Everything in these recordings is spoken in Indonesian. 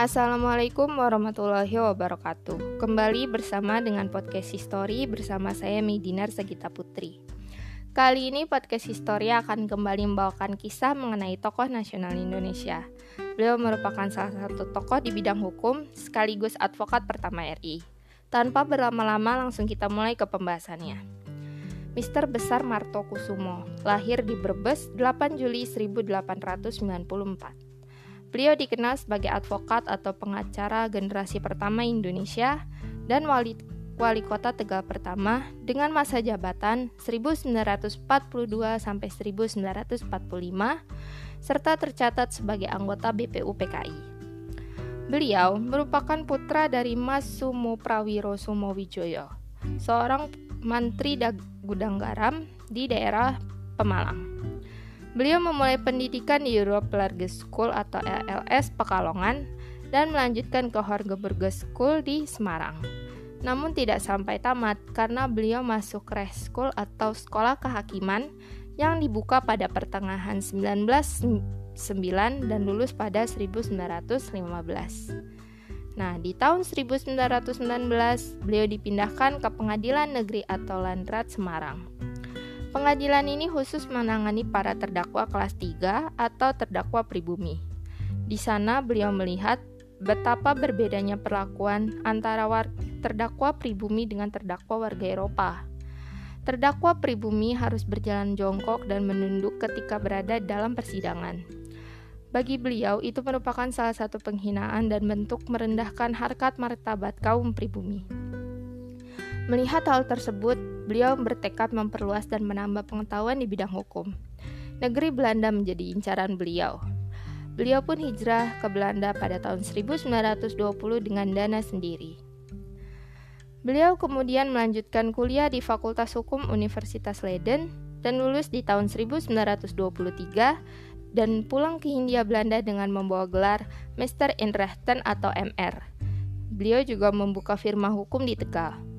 Assalamualaikum warahmatullahi wabarakatuh. Kembali bersama dengan podcast History bersama saya Midinar Segita Putri. Kali ini podcast History akan kembali membawakan kisah mengenai tokoh nasional Indonesia. Beliau merupakan salah satu tokoh di bidang hukum sekaligus advokat pertama RI. Tanpa berlama-lama langsung kita mulai ke pembahasannya. Mister Besar Marto Kusumo, lahir di Brebes 8 Juli 1894. Beliau dikenal sebagai advokat atau pengacara generasi pertama Indonesia dan wali, wali kota Tegal pertama dengan masa jabatan 1942 sampai 1945 serta tercatat sebagai anggota BPU PKI. Beliau merupakan putra dari Mas Sumo Prawiro Sumowijoyo, seorang mantri gudang garam di daerah Pemalang. Beliau memulai pendidikan di Europe Large School atau LLS Pekalongan dan melanjutkan ke Horgeburg School di Semarang. Namun tidak sampai tamat karena beliau masuk Res School atau sekolah kehakiman yang dibuka pada pertengahan 1909 dan lulus pada 1915. Nah, di tahun 1919 beliau dipindahkan ke Pengadilan Negeri atau Landrat Semarang. Pengadilan ini khusus menangani para terdakwa kelas 3 atau terdakwa pribumi. Di sana beliau melihat betapa berbedanya perlakuan antara terdakwa pribumi dengan terdakwa warga Eropa. Terdakwa pribumi harus berjalan jongkok dan menunduk ketika berada dalam persidangan. Bagi beliau, itu merupakan salah satu penghinaan dan bentuk merendahkan harkat martabat kaum pribumi. Melihat hal tersebut, beliau bertekad memperluas dan menambah pengetahuan di bidang hukum. Negeri Belanda menjadi incaran beliau. Beliau pun hijrah ke Belanda pada tahun 1920 dengan dana sendiri. Beliau kemudian melanjutkan kuliah di Fakultas Hukum Universitas Leiden dan lulus di tahun 1923 dan pulang ke Hindia Belanda dengan membawa gelar Mr. in Rechten atau MR. Beliau juga membuka firma hukum di Tegal.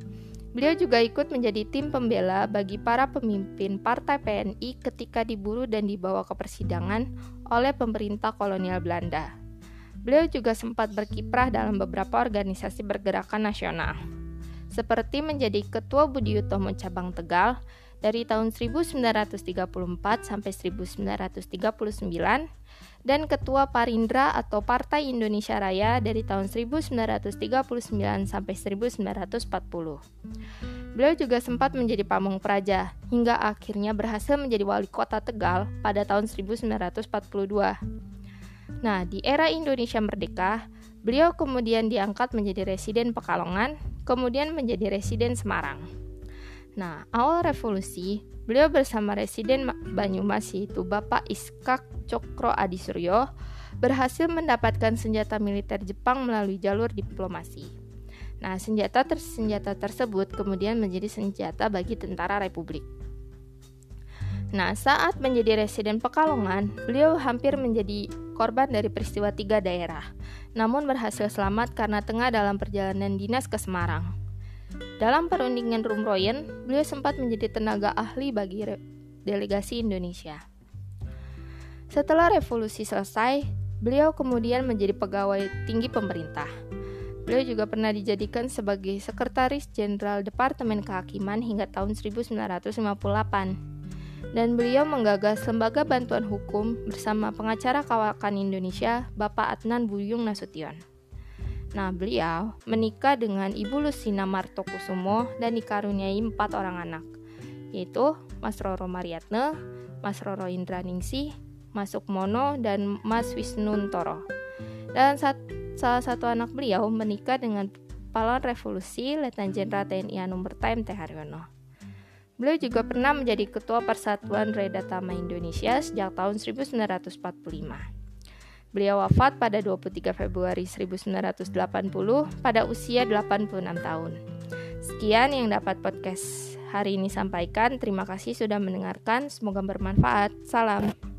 Beliau juga ikut menjadi tim pembela bagi para pemimpin partai PNI ketika diburu dan dibawa ke persidangan oleh pemerintah kolonial Belanda. Beliau juga sempat berkiprah dalam beberapa organisasi bergerakan nasional, seperti menjadi Ketua Budi Utomo Cabang Tegal dari tahun 1934 sampai 1939 dan Ketua Parindra atau Partai Indonesia Raya dari tahun 1939 sampai 1940. Beliau juga sempat menjadi pamung praja hingga akhirnya berhasil menjadi wali kota Tegal pada tahun 1942. Nah, di era Indonesia Merdeka, beliau kemudian diangkat menjadi residen Pekalongan, kemudian menjadi residen Semarang. Nah, awal revolusi, beliau bersama residen Banyumas yaitu Bapak Iskak Cokro Adisuryo berhasil mendapatkan senjata militer Jepang melalui jalur diplomasi. Nah, senjata tersenjata tersebut kemudian menjadi senjata bagi tentara Republik. Nah, saat menjadi residen Pekalongan, beliau hampir menjadi korban dari peristiwa tiga daerah, namun berhasil selamat karena tengah dalam perjalanan dinas ke Semarang. Dalam perundingan Rumroyen, beliau sempat menjadi tenaga ahli bagi delegasi Indonesia. Setelah revolusi selesai, beliau kemudian menjadi pegawai tinggi pemerintah. Beliau juga pernah dijadikan sebagai Sekretaris Jenderal Departemen Kehakiman hingga tahun 1958. Dan beliau menggagas lembaga bantuan hukum bersama pengacara kawakan Indonesia, Bapak Adnan Buyung Nasution. Nah, beliau menikah dengan Ibu Lusina Martokusumo dan dikaruniai empat orang anak, yaitu Mas Roro Mariatne, Mas Roro Indraningsih, Mas Sukmono, dan Mas Wisnuntoro. Dan saat, salah satu anak beliau menikah dengan pahlawan revolusi Letnan Jenderal TNI Anum Bertaim T. Haryono. Beliau juga pernah menjadi Ketua Persatuan Redatama Indonesia sejak tahun 1945. Beliau wafat pada 23 Februari 1980 pada usia 86 tahun. Sekian yang dapat podcast hari ini sampaikan. Terima kasih sudah mendengarkan. Semoga bermanfaat. Salam.